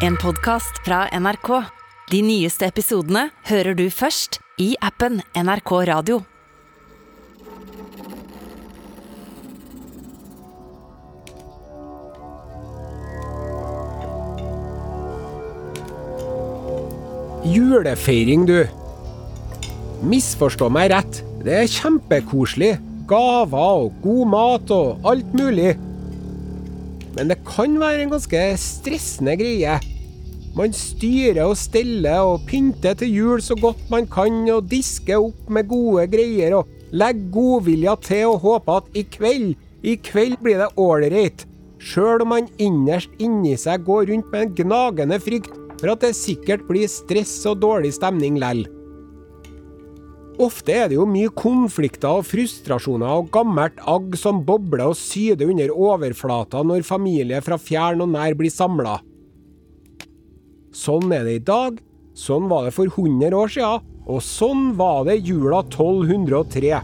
En podkast fra NRK. De nyeste episodene hører du først i appen NRK Radio. Julefeiring, du. Misforstå meg rett, det er kjempekoselig. Gaver og god mat og alt mulig. Men det kan være en ganske stressende greie. Man styrer og steller og pynter til jul så godt man kan, og disker opp med gode greier og legger godvilja til og håper at i kveld, i kveld blir det ålreit. Sjøl om man innerst inni seg går rundt med en gnagende frykt for at det sikkert blir stress og dårlig stemning lell. Ofte er det jo mye konflikter og frustrasjoner og gammelt agg som bobler og syder under overflata når familie fra fjern og nær blir samla. Sånn er det i dag, sånn var det for 100 år siden, og sånn var det jula 1203.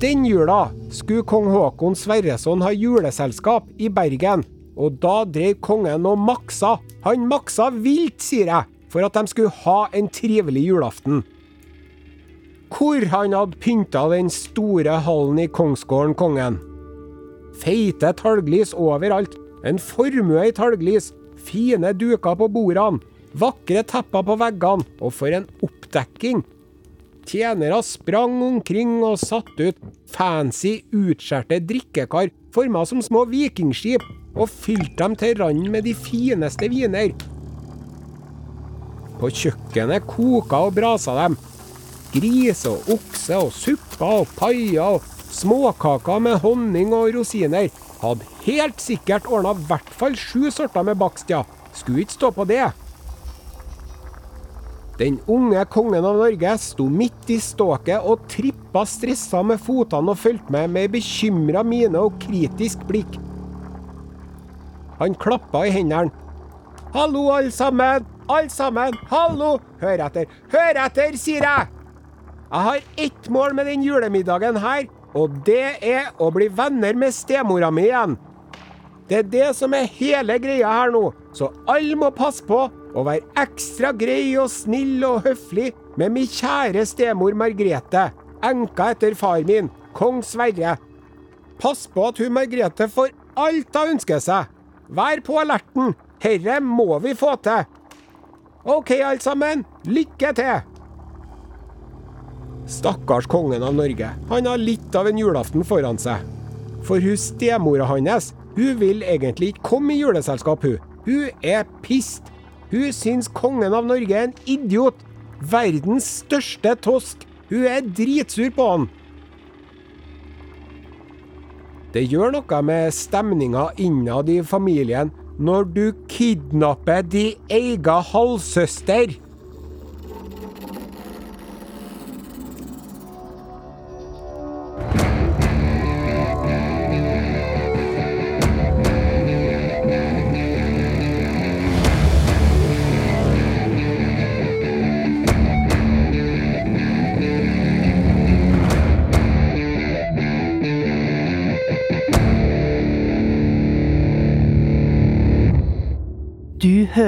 Den jula skulle kong Håkon Sverreson ha juleselskap i Bergen, og da drev kongen og maksa. Han maksa vilt, sier jeg, for at de skulle ha en trivelig julaften. Hvor han hadde pynta den store hallen i kongsgården, kongen. Feite talglys overalt, en formue i talglys, fine duker på bordene, vakre tepper på veggene, og for en oppdekking! Tjenere sprang omkring og satt ut fancy, utskjærte drikkekar forma som små vikingskip, og fylte dem til randen med de fineste viner. På kjøkkenet koka og brasa dem. Gris og okse og supper og paier og småkaker med honning og rosiner. Hadde helt sikkert ordna i hvert fall sju sorter med bakst, ja. Skulle ikke stå på det. Den unge kongen av Norge sto midt i ståket og trippa stressa med fotene og fulgte med med bekymra mine og kritisk blikk. Han klappa i hendene. Hallo, alle sammen! Alle sammen! Hallo! Hør etter! Hør etter, sier jeg! Jeg har ett mål med den julemiddagen her, og det er å bli venner med stemora mi igjen. Det er det som er hele greia her nå, så alle må passe på å være ekstra grei og snill og høflig med min kjære stemor Margrete, enka etter far min, kong Sverre. Pass på at hun Margrete får alt hun ønsker seg. Vær på alerten, herre må vi få til. OK, alle sammen, lykke til! Stakkars kongen av Norge, han har litt av en julaften foran seg. For hun stemora hans, hun vil egentlig ikke komme i juleselskap, hun. Hun er pissed. Hun syns kongen av Norge er en idiot. Verdens største tosk. Hun er dritsur på han. Det gjør noe med stemninga innad i familien når du kidnapper din ega halvsøster.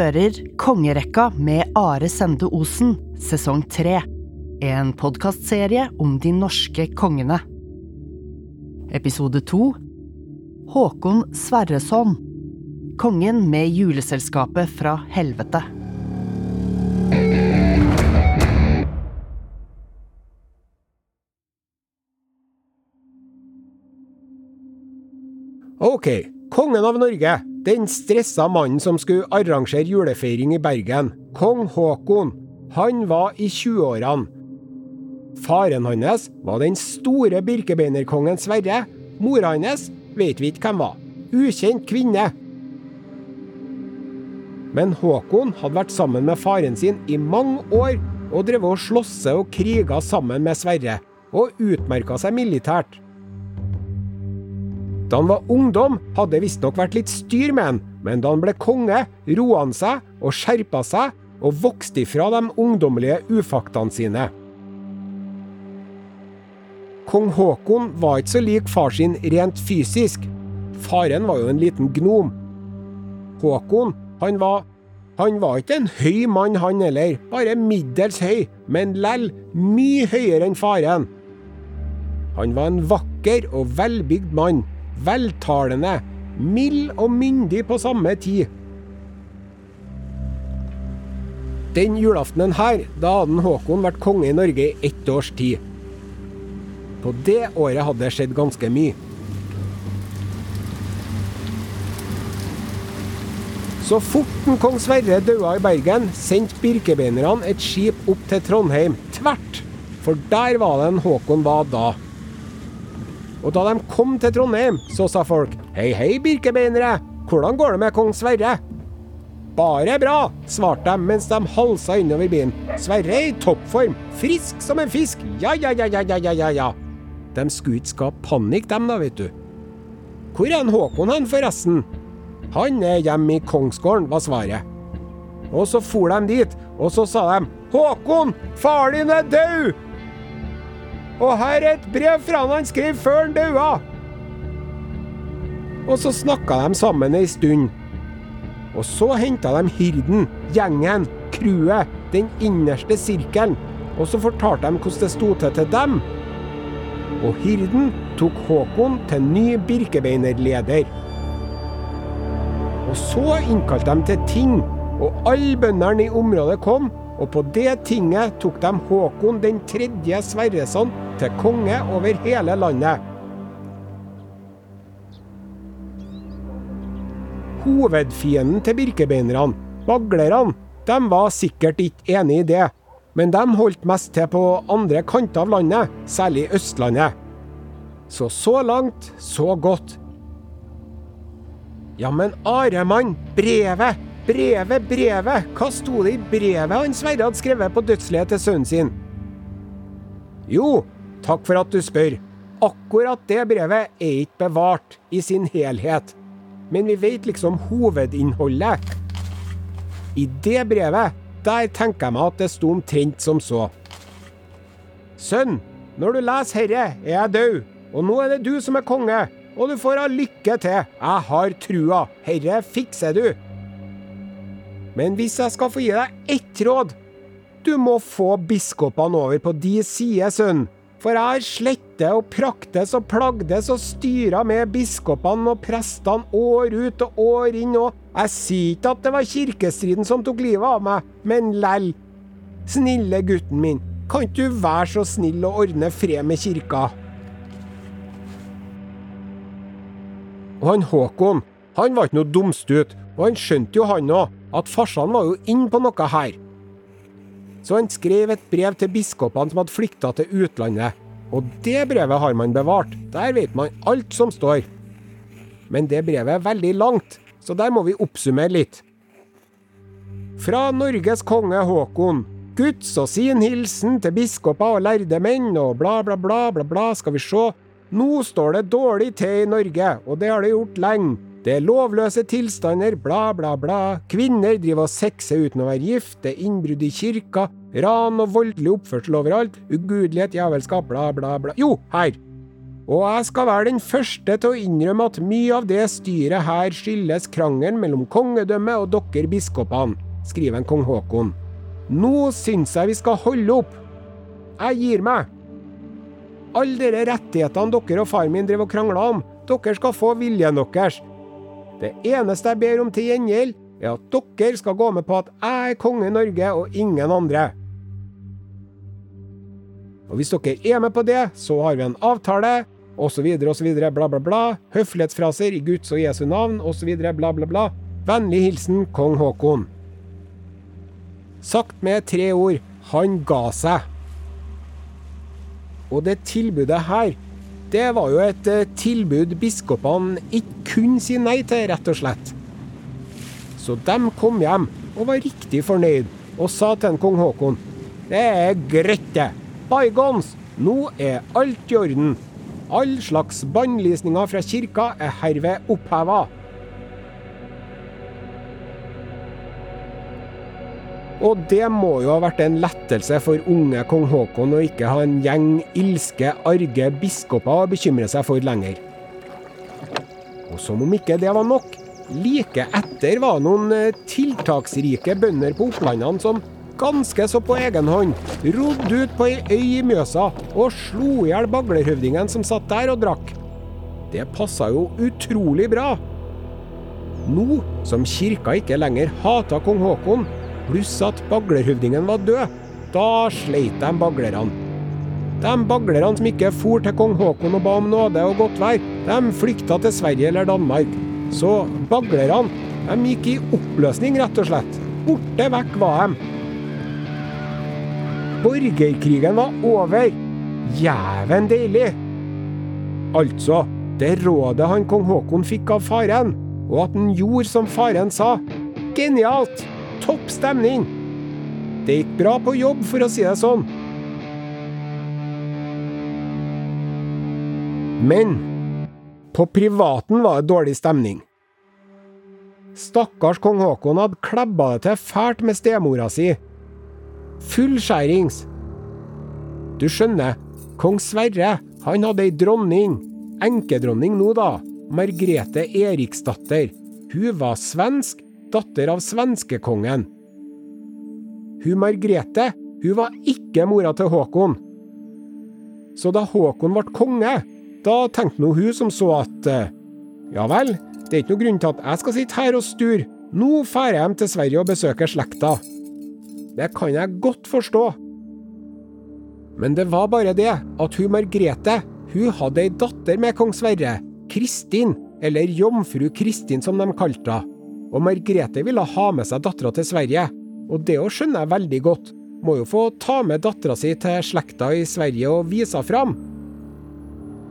Hører Kongerekka med Are Sende Osen, sesong tre. En podkastserie om de norske kongene. Episode to Håkon Sverreson. Kongen med juleselskapet fra helvete. OK, kongen av Norge. Den stressa mannen som skulle arrangere julefeiring i Bergen. Kong Haakon. Han var i 20-årene. Faren hans var den store birkebeinerkongen Sverre. Mora hans vet vi ikke hvem var. Ukjent kvinne. Men Håkon hadde vært sammen med faren sin i mange år og drevet og slåsse og kriga sammen med Sverre, og utmerka seg militært. Da han var ungdom, hadde det visstnok vært litt styr med han, men da han ble konge, roa han seg og skjerpa seg, og vokste ifra de ungdommelige ufaktene sine. Kong Haakon var ikke så lik far sin rent fysisk. Faren var jo en liten gnom. Håkon, han var Han var ikke en høy mann, han heller, bare middels høy, men lell mye høyere enn faren. Han var en vakker og velbygd mann, veltalende, mild og myndig på samme tid. Den julaftenen her, da hadde Håkon vært konge i Norge i ett års tid. På det året hadde det skjedd ganske mye. Så fort kong Sverre døde i Bergen, sendte birkebeinerne et skip opp til Trondheim, tvert, for der var det en Håkon var da. Og da de kom til Trondheim, så sa folk hei, hei, birkebeinere, hvordan går det med kong Sverre? Bare bra, svarte de mens de halsa innover byen. Sverre er i toppform, frisk som en fisk, ja, ja, ja, ja, ja, ja, ja. De skulle ikke skape panikk, dem da, vet du. Hvor er en Håkon hen, forresten? Han er hjemme i kongsgården, var svaret. Og så for de dit, og så sa de Håkon, far din er død! Og her er et brev fra han han skrev før han daua! Og så snakka de sammen ei stund. Og så henta de hirden, gjengen, crewet, den innerste sirkelen. Og så fortalte de hvordan det sto til til dem. Og hirden tok Håkon til ny birkebeinerleder. Og så innkalte de til ting, og alle bøndene i området kom, og på det tinget tok de Håkon den tredje Sverreson til konge over hele landet. Hovedfienden til birkebeinerne, maglerne, de var sikkert ikke enig i det, men de holdt mest til på andre kanter av landet, særlig Østlandet. Så så langt, så godt. Ja, men Aremann, brevet, brevet, brevet, hva sto det i brevet han Sverre hadde skrevet på dødsleiet til sønnen sin? Jo, takk for at du spør. Akkurat det brevet er ikke bevart i sin helhet, men vi vet liksom hovedinnholdet. I det brevet, der tenker jeg meg at det sto omtrent som så. Sønn, når du leser herre, er jeg død, og nå er det du som er konge, og du får ha lykke til, jeg har trua, herre fikser du. Men hvis jeg skal få gi deg ett råd, du må få biskopene over på de side, sønn. For jeg har slette og praktes og plagdes og styra med biskopene og prestene år ut og år inn, og jeg sier ikke at det var kirkestriden som tok livet av meg, men lell. Snille gutten min, kan ikke du være så snill å ordne fred med kirka? Og han Håkon, han var ikke noe dumstut, og han skjønte jo han òg, at farsan var jo inne på noe her. Så han skrev et brev til biskopene som hadde flykta til utlandet. Og det brevet har man bevart. Der vet man alt som står. Men det brevet er veldig langt, så der må vi oppsummere litt. Fra Norges konge Håkon. Guds og sin hilsen til biskoper og lærde menn og bla, bla, bla, bla, bla, skal vi se. Nå står det dårlig til i Norge, og det har det gjort lenge. Det er lovløse tilstander, bla, bla, bla. Kvinner driver og sexer uten å være gift, det er innbrudd i kirka, ran og voldelig oppførsel overalt, ugudelighet, jævelskap, bla, bla, bla. Jo, her. Og jeg skal være den første til å innrømme at mye av det styret her skyldes krangelen mellom kongedømmet og dere biskopene, skriver en kong Haakon. Nå syns jeg vi skal holde opp. Jeg gir meg. Alle dere rettighetene dere og far min drev og krangla om, dere skal få viljen deres. Det eneste jeg ber om til gjengjeld, er at dere skal gå med på at jeg er konge i Norge og ingen andre. Og hvis dere er med på det, så har vi en avtale, osv., osv., bla, bla, bla. Høflighetsfraser i Guds og Jesu navn, osv., bla, bla, bla. Vennlig hilsen kong Haakon. Sagt med tre ord han ga seg. Og det tilbudet her, det var jo et eh, tilbud biskopene ikke kunne si nei til, rett og slett. Så de kom hjem og var riktig fornøyd, og sa til en kong Haakon Det er greit, det. Bygons, nå er alt i orden. All slags bannlysninger fra kirka er herved oppheva. Og det må jo ha vært en lettelse for unge kong Haakon å ikke ha en gjeng ilske, arge biskoper å bekymre seg for lenger. Og som om ikke det var nok, Like etter var noen eh, tiltaksrike bønder på Opplandene som ganske så på egen hånd rodde ut på ei øy i Mjøsa og slo i hjel baglerhøvdingen som satt der og drakk. Det passa jo utrolig bra. Nå som kirka ikke lenger hata kong Haakon, pluss at baglerhøvdingen var død, da sleit de baglerne. De baglerne som ikke for til kong Haakon og ba om nåde og godt vær, de flykta til Sverige eller Danmark. Så baglerne, de gikk i oppløsning, rett og slett. Borte vekk var de. Borgerkrigen var over. Jæven deilig! Altså, det rådet han kong Haakon fikk av faren, og at han gjorde som faren sa. Genialt! Topp stemning! Det gikk bra på jobb, for å si det sånn. Men på privaten var det dårlig stemning. Stakkars kong Haakon hadde klebba det til fælt med stemora si. Fullskjærings. Du skjønner, kong Sverre, han hadde ei dronning. Enkedronning nå, da. Margrete Eriksdatter. Hun var svensk, datter av svenskekongen. Hun Margrete, hun var ikke mora til Håkon. Så da Håkon ble konge, da tenkte nå hun som så at eh, ja vel, det er ikke noe grunn til at jeg skal sitte her og sture. Nå drar jeg hjem til Sverige og besøker slekta. Det kan jeg godt forstå. Men det var bare det at hun Margrete hun hadde ei datter med kong Sverre, Kristin, eller jomfru Kristin som de kalte henne. Og Margrethe ville ha med seg dattera til Sverige, og det òg skjønner jeg veldig godt. Må jo få ta med dattera si til slekta i Sverige og vise henne fram.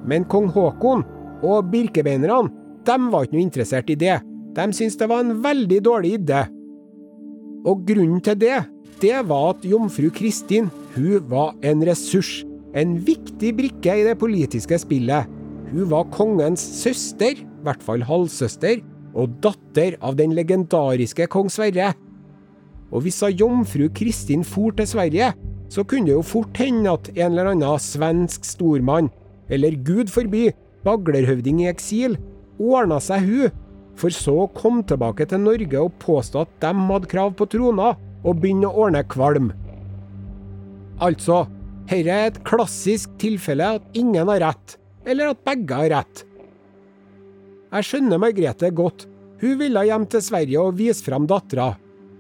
Men kong Haakon og birkebeinerne, de var ikke noe interessert i det. De syntes det var en veldig dårlig idé. Og grunnen til det, det var at jomfru Kristin, hun var en ressurs. En viktig brikke i det politiske spillet. Hun var kongens søster, i hvert fall halvsøster, og datter av den legendariske kong Sverre. Og hvis jomfru Kristin for til Sverige, så kunne det jo fort hende at en eller annen svensk stormann, eller gud forby, baglerhøvding i eksil, ordna seg hun, for så å komme tilbake til Norge og påstå at de hadde krav på trona, og begynne å ordne kvalm. Altså, dette er et klassisk tilfelle at ingen har rett, eller at begge har rett. Jeg skjønner Margrethe godt. Hun ville hjem til Sverige og vise fram dattera.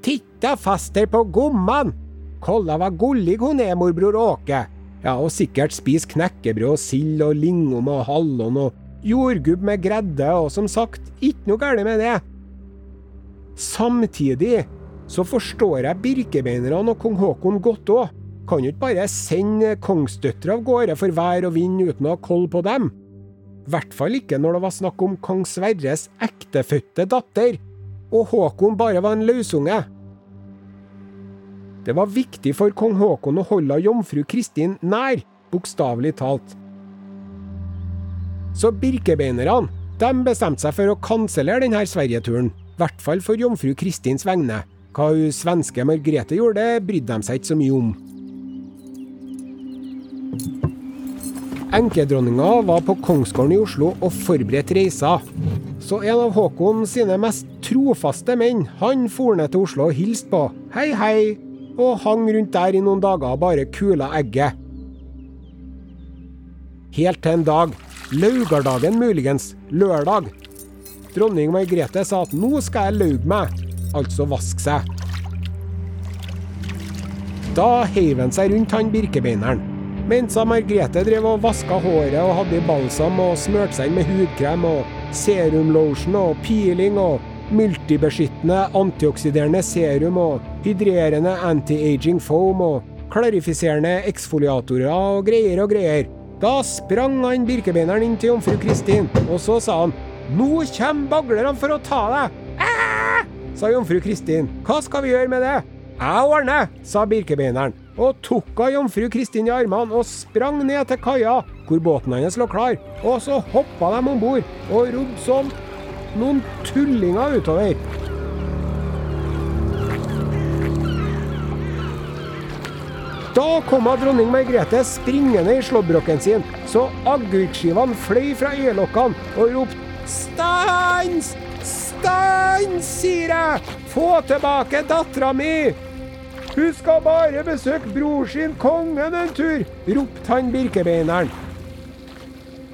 Titta fester på gommene!» Kolla hva gullig hun er, morbror Åke. Ja, og sikkert spise knekkebrød og sild og lingom og hallon og jordgubb med gredde, og som sagt, ikke noe galt med det. Samtidig så forstår jeg birkebeinerne og kong Haakon godt òg. Kan jo ikke bare sende kongsdøtre av gårde for vær og vind uten å ha koll på dem. Hvert fall ikke når det var snakk om kong Sverres ektefødte datter, og Håkon bare var en løsunge. Det var viktig for kong Håkon å holde jomfru Kristin nær, bokstavelig talt. Så birkebeinerne bestemte seg for å kansellere denne Sverigeturen, i hvert fall for jomfru Kristins vegne. Hva hun svenske Margrethe gjorde, brydde de seg ikke så mye om. Enkedronninga var på Kongsgården i Oslo og forberedte reiser. Så en av Håkon sine mest trofaste menn, han for ned til Oslo og hilste på. Hei, hei! Og hang rundt der i noen dager og bare kula egget. Helt til en dag, Laugardagen muligens, lørdag. Dronning Margrethe sa at nå skal jeg lauge meg, altså vaske seg. Da heiv han seg rundt han birkebeineren. Mens Margrethe drev og vaska håret og hadde i balsam og smurte seg inn med hudkrem og serumlotion og peeling og multibeskyttende antioksiderende serum og hydrerende anti-aging foam og klarifiserende eksfoliatorer og greier og greier. Da sprang han birkebeineren inn til jomfru Kristin, og så sa han Nå kommer baglerne for å ta deg! Æ! sa jomfru Kristin. Hva skal vi gjøre med det? Jeg ordner, sa birkebeineren og tok av jomfru Kristin i armene og sprang ned til kaia, hvor båten hennes lå klar. Og så hoppa de om bord og rodde som noen tullinger utover. Da kom dronning Margrethe springende i slåbroken sin, så agurkskivene fløy fra øyelokkene og ropte 'Stans! Stans, sier jeg! Få tilbake dattera mi! Hun skal bare besøke bror sin kongen en tur, ropte han birkebeineren.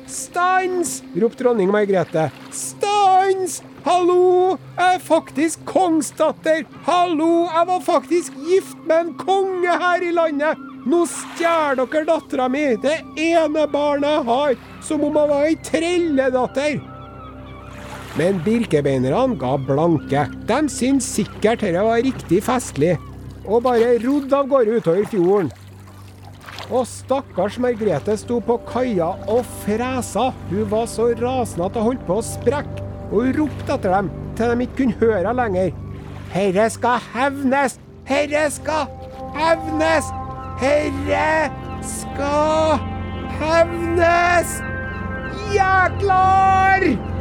Stans! ropte dronning Margrethe. Stans! Hallo! Jeg er faktisk kongsdatter! Hallo! Jeg var faktisk gift med en konge her i landet! Nå stjeler dere dattera mi, det ene barnet jeg har, som om hun var ei trelledatter! Men birkebeinerne ga blanke. De syntes sikkert dette var riktig festlig, og bare rodde av gårde utover fjorden. Og stakkars Margrethe sto på kaia og fresa. Hun var så rasende at hun holdt på å sprekke, og hun ropte etter dem til de ikke kunne høre henne lenger. Herre skal hevnes! Herre skal hevnes! Herre skal hevnes! Jæklar!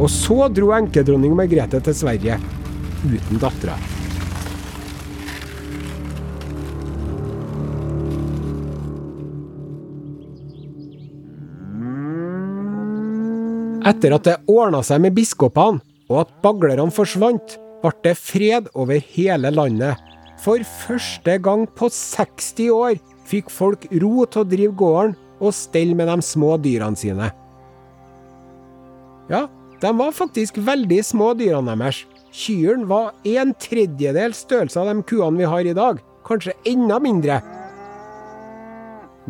Og så dro enkedronning Margrethe til Sverige uten dattera. Etter at det ordna seg med biskopene, og at baglerne forsvant, ble det fred over hele landet. For første gang på 60 år fikk folk ro til å drive gården og stelle med de små dyrene sine. Ja, de var faktisk veldig små, dyrene deres. Kyrne var en tredjedel størrelse av de kuene vi har i dag. Kanskje enda mindre.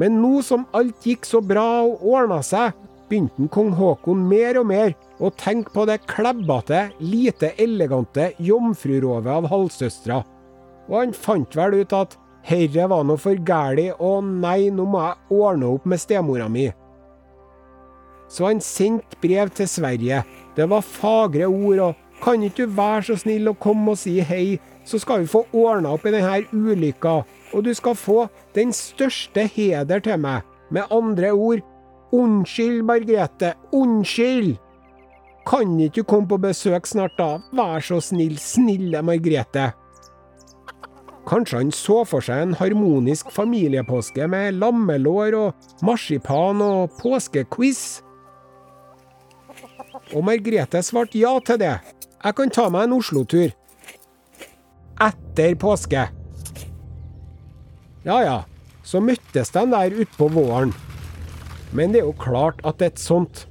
Men nå som alt gikk så bra og ordna seg, begynte kong Haakon mer og mer å tenke på det klebbete, lite elegante jomfrurovet av halvsøstera. Og han fant vel ut at herre var noe for gæli, og nei, nå må jeg ordne opp med stemora mi. Så han sendte brev til Sverige. Det var fagre ord og kan ikke du være så snill å komme og si hei, så skal vi få ordna opp i denne ulykka, og du skal få den største heder til meg. Med andre ord, unnskyld, Margrethe, unnskyld! Kan ikke du komme på besøk snart, da? Vær så snill, snille Margrethe. Kanskje han så for seg en harmonisk familiepåske med lammelår og marsipan og påskequiz. Og Margrethe svarte ja til det. Jeg kan ta meg en Oslo-tur. Etter påske. Ja ja, så møttes de der utpå våren. Men det er jo klart at et sånt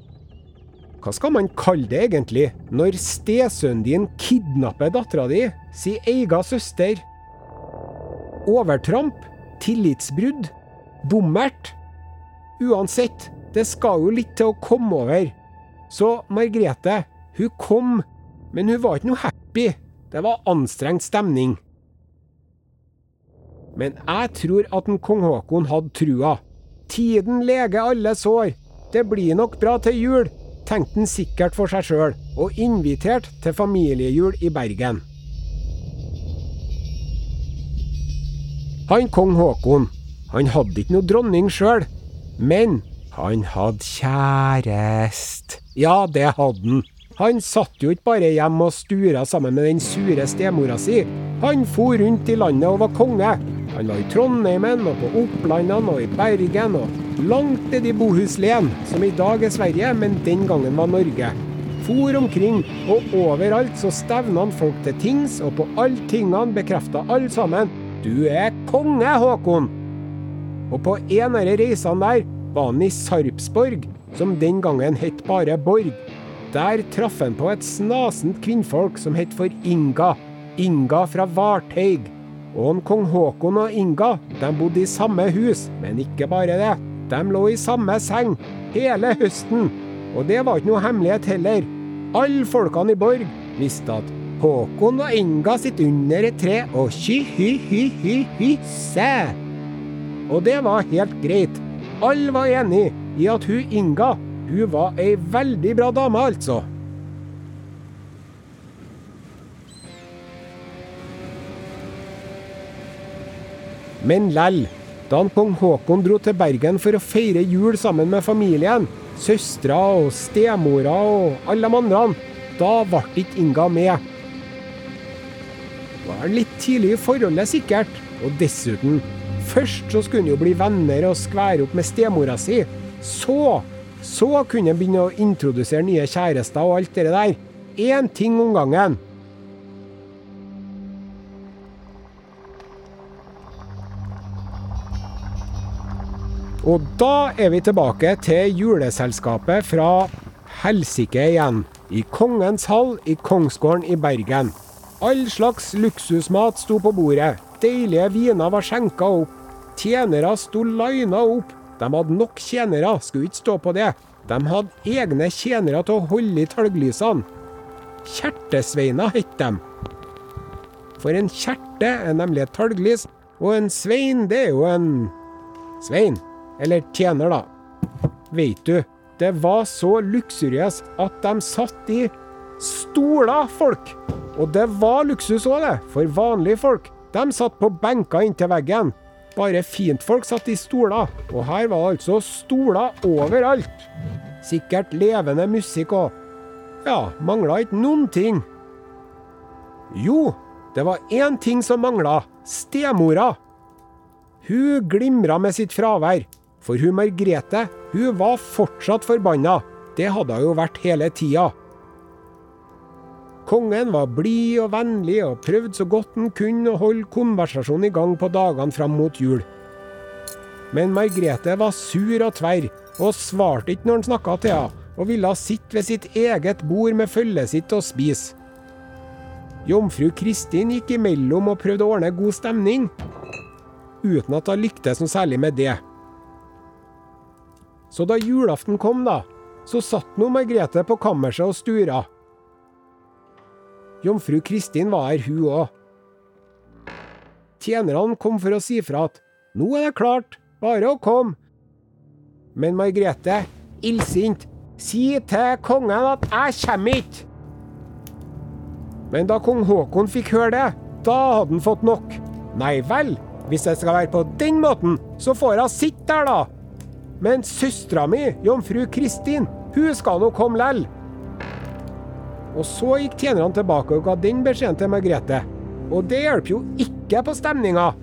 Hva skal man kalle det egentlig, når stesønnen din kidnapper dattera di, si ega søster? Overtramp? Tillitsbrudd? Bommert? Uansett, det skal jo litt til å komme over. Så Margrethe, hun kom men hun var ikke noe happy. Det var anstrengt stemning. Men jeg tror at en kong Haakon hadde trua. Tiden leger alle sår. Det blir nok bra til jul, tenkte han sikkert for seg sjøl, og inviterte til familiejul i Bergen. Han kong Haakon, han hadde ikke noe dronning sjøl, men han hadde kjærest. Ja, det hadde han. Han satt jo ikke bare hjemme og stura sammen med den sure stemora si. Han for rundt i landet og var konge. Han var i Trondheimen og på Opplandene og i Bergen og langt nede i Bohuslän, som i dag er Sverige, men den gangen var Norge. For omkring, og overalt så stevna han folk til tings, og på alle tingene bekrefta alle sammen du er konge, Håkon! Og på en av reisene der var han i Sarpsborg, som den gangen het bare Borg. Der traff han på et snasent kvinnfolk som het for Inga. Inga fra Varteig. Og en kong Haakon og Inga de bodde i samme hus, men ikke bare det. De lå i samme seng hele høsten. Og det var ikke noe hemmelighet heller. Alle folkene i Borg visste at Håkon og Inga sitter under et tre og tji-hy-hy-hy-hysse. Og det var helt greit. Alle var enig i at hun Inga hun var ei veldig bra dame, altså. Men lell, da kong Haakon dro til Bergen for å feire jul sammen med familien, søstera og stemora og alle de andre, da ble ikke Inga med. Det var litt tidlig i forholdet, sikkert. Og dessuten, først så skulle han jo bli venner og skvære opp med stemora si. Så, så kunne han begynne å introdusere nye kjærester og alt det der. Én ting om gangen. Og da er vi tilbake til juleselskapet fra helsike igjen. I Kongens hall i Kongsgården i Bergen. All slags luksusmat sto på bordet. Deilige viner var skjenka opp. Tjenere sto lina opp. De hadde nok tjenere, skulle ikke stå på det. De hadde egne tjenere til å holde i talglysene. Kjertesveiner het de. For en kjerte er nemlig et talglys, og en svein, det er jo en svein. Eller tjener, da. Veit du, det var så luksuriøst at de satt i stoler, folk. Og det var luksus òg, det. For vanlige folk. De satt på benker inntil veggen. Bare fintfolk satt i stoler. Og her var det altså stoler overalt. Sikkert levende musikk òg. Ja, mangla ikke noen ting. Jo, det var én ting som mangla. Stemora. Hun glimra med sitt fravær. For hun Margrethe, hun var fortsatt forbanna. Det hadde hun jo vært hele tida. Kongen var blid og vennlig og prøvde så godt han kunne å holde konversasjonen i gang på dagene fram mot jul. Men Margrethe var sur og tverr, og svarte ikke når han snakka til henne, og ville sitte ved sitt eget bord med følget sitt og spise. Jomfru Kristin gikk imellom og prøvde å ordne god stemning, uten at hun lyktes noe særlig med det. Så da julaften kom, da, så satt nå Margrethe på kammerset og stura. Jomfru Kristin var her, hun òg. Tjenerne kom for å si fra at nå er det klart, bare å komme. Men Margrethe, illsint, si til kongen at jeg kommer ikke. Men da kong Haakon fikk høre det, da hadde han fått nok. Nei vel, hvis det skal være på den måten, så får hun sitte der, da. Men søstera mi, jomfru Kristin, hun skal nå komme lell. Og så gikk tjenerne tilbake og ga den beskjeden til Margrethe. Og det hjelper jo ikke på stemninga.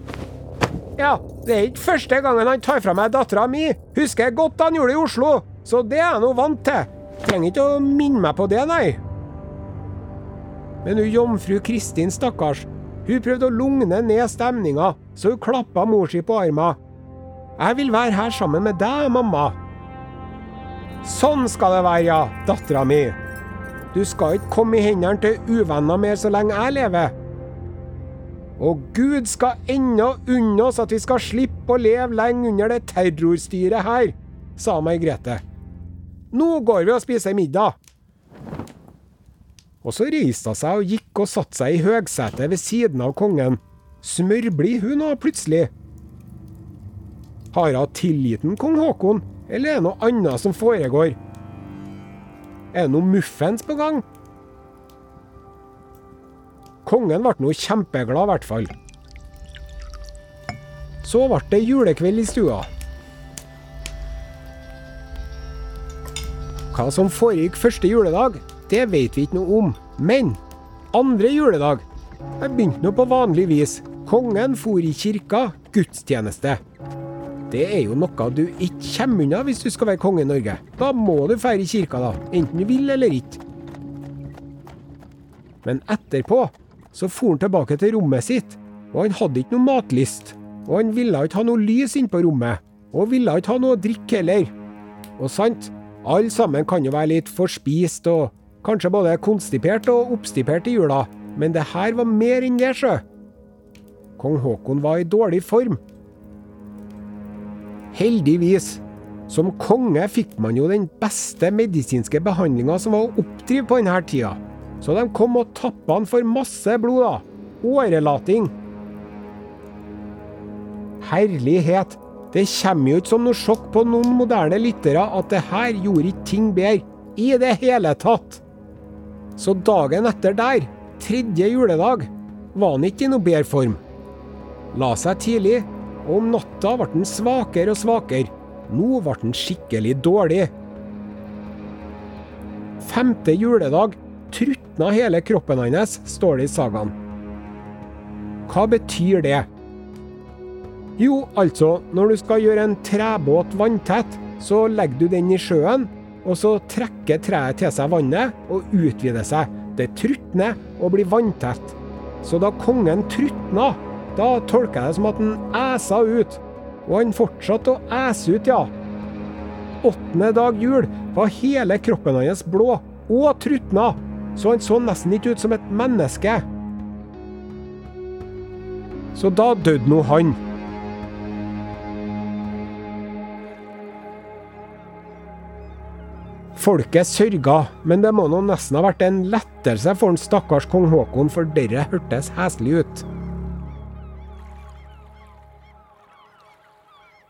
Ja, det er ikke første gangen han tar fra meg dattera mi. Husker jeg godt han gjorde det i Oslo, så det er jeg nå vant til. Trenger ikke å minne meg på det, nei. Men hun jomfru Kristin, stakkars, hun prøvde å lugne ned stemninga, så hun klappa mor si på armen. Jeg vil være her sammen med deg, mamma. Sånn skal det være, ja, dattera mi. Du skal ikke komme i hendene til uvenner mer så lenge jeg lever. Og Gud skal ennå unne oss at vi skal slippe å leve lenge under det terrorstyret her, sa Margrethe. Nå går vi og spiser middag. Og så reiste hun seg og gikk og satte seg i høgsetet ved siden av kongen. Smørblid hun nå, plutselig. Har hun tilgitt kong Haakon, eller er det noe annet som foregår? Er det noe muffens på gang? Kongen ble nå kjempeglad, i hvert fall. Så ble det julekveld i stua. Hva som foregikk første juledag, det vet vi ikke noe om. Men andre juledag Jeg begynte nå på vanlig vis. Kongen for i kirka, gudstjeneste. Det er jo noe du ikke kommer unna hvis du skal være konge i Norge. Da må du feire kirka, da. Enten du vil eller ikke. Men etterpå så for han tilbake til rommet sitt, og han hadde ikke noe matlyst. Og han ville ikke ha noe lys inne på rommet, og ville ikke ha noe å drikke heller. Og sant, alle sammen kan jo være litt forspist og kanskje både konstipert og oppstipert i jula, men det her var mer enn det, sjø. Kong Haakon var i dårlig form. Heldigvis, som konge fikk man jo den beste medisinske behandlinga som var å oppdrive på denne tida. Så de kom og tappa han for masse blod, da. Årelating. Herlighet, det kommer jo ikke som noe sjokk på noen moderne lyttere at det her gjorde ikke ting bedre. I det hele tatt. Så dagen etter der, tredje juledag, var han ikke i noe bedre form. La seg tidlig, og om natta ble den svakere og svakere. Nå ble den skikkelig dårlig. Femte juledag trutna hele kroppen hans, står det i sagaen. Hva betyr det? Jo, altså, når du skal gjøre en trebåt vanntett, så legger du den i sjøen, og så trekker treet til seg vannet og utvider seg. Det trutner og blir vanntett. Så da kongen trutna, da tolker jeg det som at han æsa ut. Og han fortsatte å æse ut, ja. Åttende dag jul var hele kroppen hans blå og trutna, så han så nesten ikke ut som et menneske. Så da døde nå han. Folket sørga, men det må nå nesten ha vært en lettelse for den stakkars kong Haakon, for dette hørtes heslig ut.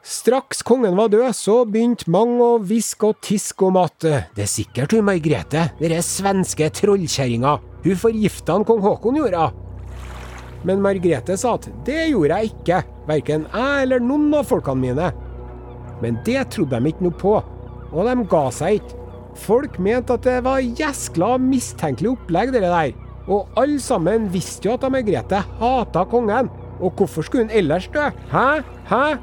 Straks kongen var død, så begynte mange å hviske og tiske om at eh, det er sikkert hun Margrethe, denne svenske trollkjerringa, hun forgifta han kong Haakon, gjorde. Men Margrethe sa at det gjorde jeg ikke, verken jeg eller noen av folkene mine. Men det trodde de ikke noe på, og de ga seg ikke. Folk mente at det var gjeskla mistenkelig opplegg, det der. Og alle sammen visste jo at Margrethe hata kongen. Og hvorfor skulle hun ellers dø? Hæ? Hæ?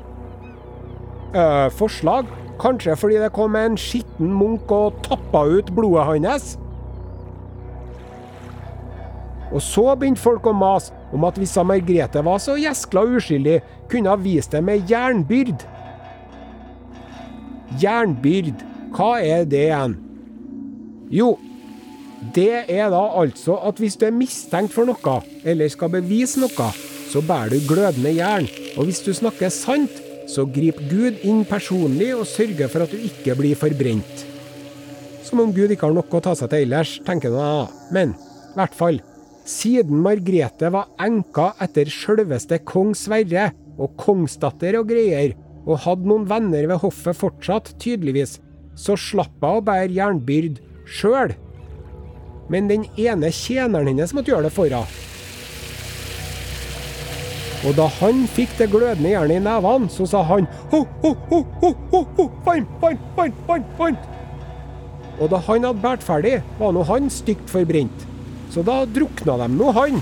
Øh, forslag? Kanskje fordi det kom en skitten munk og tappa ut blodet hans? Og så begynte folk å mase om at hvis Margrethe var så gjeskla uskyldig, kunne hun vist det med jernbyrd. Jernbyrd, hva er det igjen? Jo, det er da altså at hvis du er mistenkt for noe, eller skal bevise noe, så bærer du glødende jern. Og hvis du snakker sant, så grip Gud inn personlig og sørger for at du ikke blir forbrent. Som om Gud ikke har noe å ta seg til ellers, tenker du. Men i hvert fall. Siden Margrethe var enka etter sjølveste kong Sverre, og kongsdatter og greier, og hadde noen venner ved hoffet fortsatt, tydeligvis, så slapp hun å bære jernbyrd sjøl. Men den ene tjeneren hennes måtte gjøre det for henne. Og da han fikk det glødende jernet i nevene, så sa han ho, ho, ho, ho, ho, ho, vann, vann, vann, vann, vann. Og da han hadde båret ferdig, var nå han stygt forbrent. Så da drukna de nå han.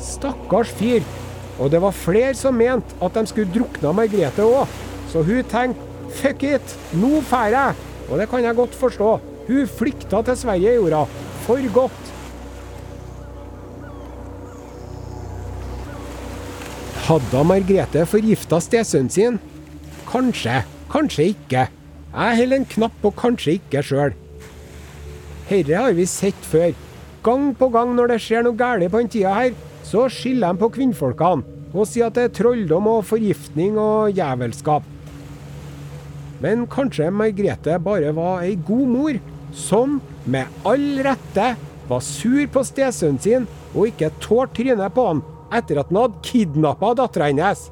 Stakkars fyr. Og det var flere som mente at de skulle drukna Margrethe òg. Så hun tenkte fuck it, nå drar jeg. Og det kan jeg godt forstå. Hun flykta til Sverige, gjorde hun. For godt. Hadde Margrethe forgifta stesønnen sin? Kanskje, kanskje ikke. Jeg holder en knapp på kanskje ikke sjøl. Herre har vi sett før. Gang på gang når det skjer noe galt på den tida her, så skylder de på kvinnfolkene og sier at det er trolldom og forgiftning og jævelskap. Men kanskje Margrethe bare var ei god mor, som med all rette var sur på stesønnen sin og ikke tålte trynet på han etter at han hadde kidnappa dattera hennes.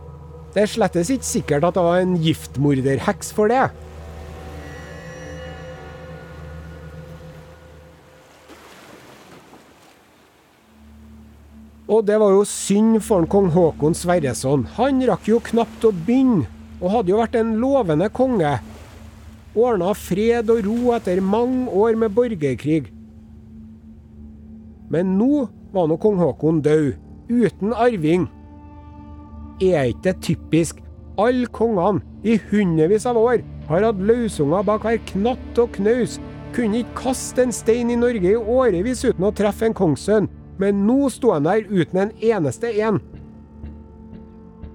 Det er slettes ikke sikkert at det var en giftmorderheks for det. Og det var jo synd for kong Haakon Sverreson. Han rakk jo knapt å begynne, og hadde jo vært en lovende konge. Ordna fred og ro etter mange år med borgerkrig. Men nå var nå kong Haakon død, uten arving. Er ikke det typisk? Alle kongene i hundrevis av år har hatt løsunger bak hver knatt og knaus. Kunne ikke kaste en stein i Norge i årevis uten å treffe en kongssønn. Men nå sto han der uten en eneste en.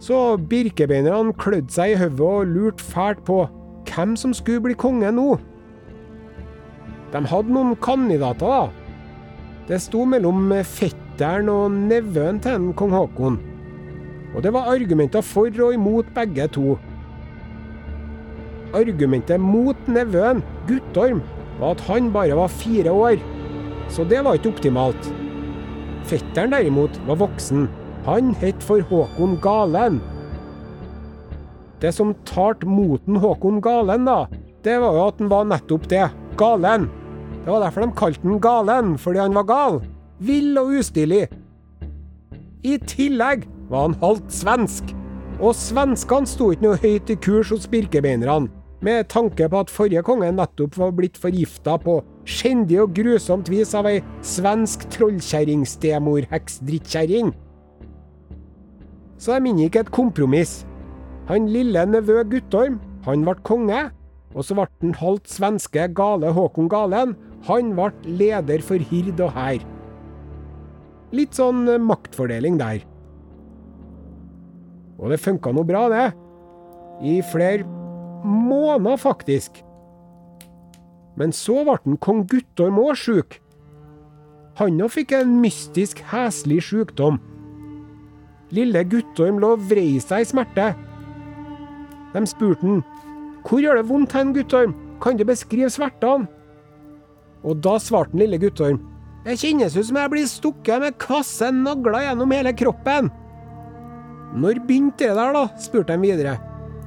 Så birkebeinerne klødde seg i hodet og lurte fælt på hvem som skulle bli konge nå. De hadde noen kandidater, da. Det sto mellom fetteren og nevøen til en kong Haakon. Og det var argumenter for og imot begge to. Argumentet mot nevøen, Guttorm, var at han bare var fire år. Så det var ikke optimalt. Fetteren derimot var voksen. Han het for Håkon Galen. Det som talte moten Håkon Galen, da, det var jo at han var nettopp det. Galen. Det var derfor de kalte han Galen, fordi han var gal. Vill og ustilig. I tillegg var han halvt svensk. Og svenskene sto ikke noe høyt i kurs hos birkebeinerne, med tanke på at forrige konge nettopp var blitt forgifta på skjendig og grusomt vis av ei svensk trollkjerring-stemor-heks-drittkjerring. Så de inngikk et kompromiss. Han lille nevø Guttorm han ble konge. Og så ble den halvt svenske gale Håkon Galen, han ble leder for hird og hær. Litt sånn eh, maktfordeling der. Og det funka nå bra, det. I flere måneder, faktisk. Men så ble den kong Guttorm òg sjuk. Han òg fikk en mystisk, heslig sykdom. Lille Guttorm lå og vrei seg i smerte. De spurte han hvor gjør det vondt hen, Guttorm, kan du beskrive smertene? Og da svarte den lille Guttorm det kjennes ut som jeg blir stukket med kvasse nagler gjennom hele kroppen. Når begynte det der, da? spurte han videre.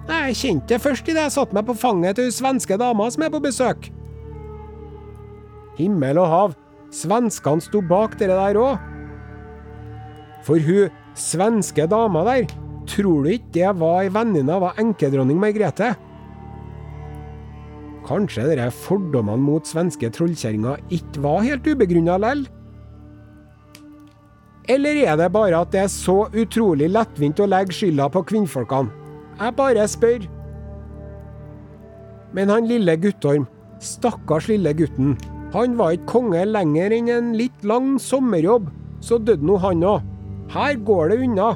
Jeg kjente det først idet jeg satte meg på fanget til hun svenske dama som er på besøk. Himmel og hav, svenskene sto bak dere der òg. For hun svenske dama der, tror du ikke det var ei venninne av enkedronning Margrethe? Kanskje dere fordommene mot svenske trollkjerringer ikke var helt ubegrunna lell? Eller er det bare at det er så utrolig lettvint å legge skylda på kvinnfolkene? Jeg bare spør. Men han lille Guttorm, stakkars lille gutten, han var ikke konge lenger enn en litt lang sommerjobb, så døde nå han òg. Her går det unna.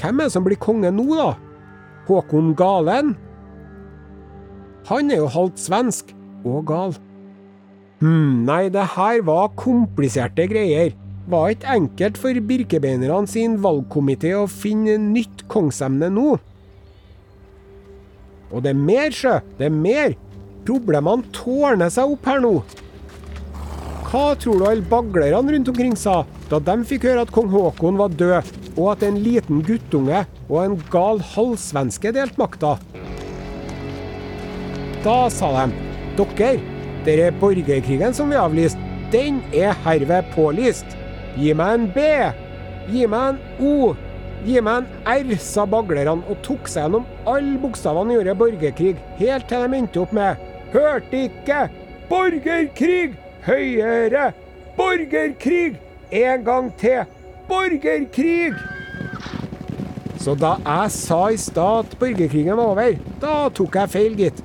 Hvem er det som blir konge nå, da? Håkon Galen? Han er jo halvt svensk og gal. Hm, nei, det her var kompliserte greier. Var ikke enkelt for birkebeinerne sin valgkomité å finne nytt kongsemne nå. Og det er mer, sjø. Det er mer. Problemene tårner seg opp her nå. Hva tror du alle baglerne rundt omkring sa da de fikk høre at kong Haakon var død, og at en liten guttunge og en gal halvsvenske delte makta? Da sa de dere, denne borgerkrigen som vi avlyste, den er herved pålyst. Gi meg en B. Gi meg en O. Gi meg en R, sa baglerne og tok seg gjennom alle bokstavene i ordet borgerkrig, helt til de endte opp med Hørte ikke! Borgerkrig! Høyere! Borgerkrig! En gang til! Borgerkrig! Så da jeg sa i stad at borgerkrigen var over, da tok jeg feil, gitt.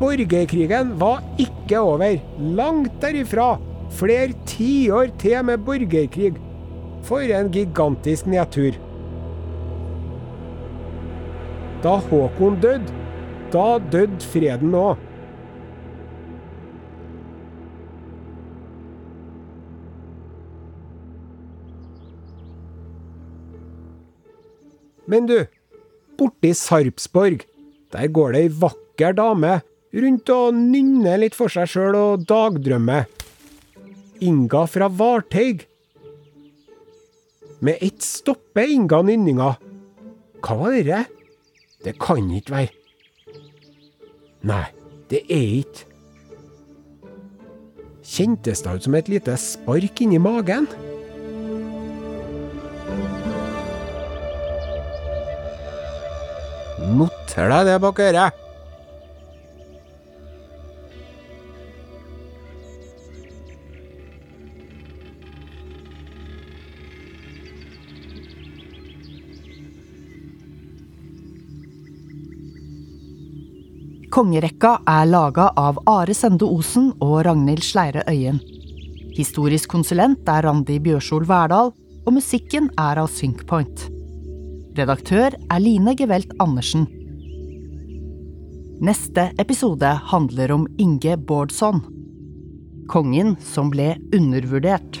Borgerkrigen var ikke over. Langt derifra. Flere tiår til med borgerkrig. For en gigantisk nedtur. Da Håkon døde, da døde freden òg. Men du, borti Sarpsborg, der går det ei vakker dame rundt og nynner litt for seg sjøl og dagdrømmer. Inga fra Varteig. Med ett stopper Inga nynninga. Hva var det? Det kan ikke være. Nei, det er ikke. Kjentes det ut som et lite spark inni magen? Noter deg det bak øret. Kongerekka er laga av Are Sende Osen og Ragnhild Sleire Øyen. Historisk konsulent er Randi Bjørsol Verdal, og musikken er av Synkpoint. Redaktør er Line Gevelt Andersen. Neste episode handler om Inge Bårdsson. Kongen som ble undervurdert.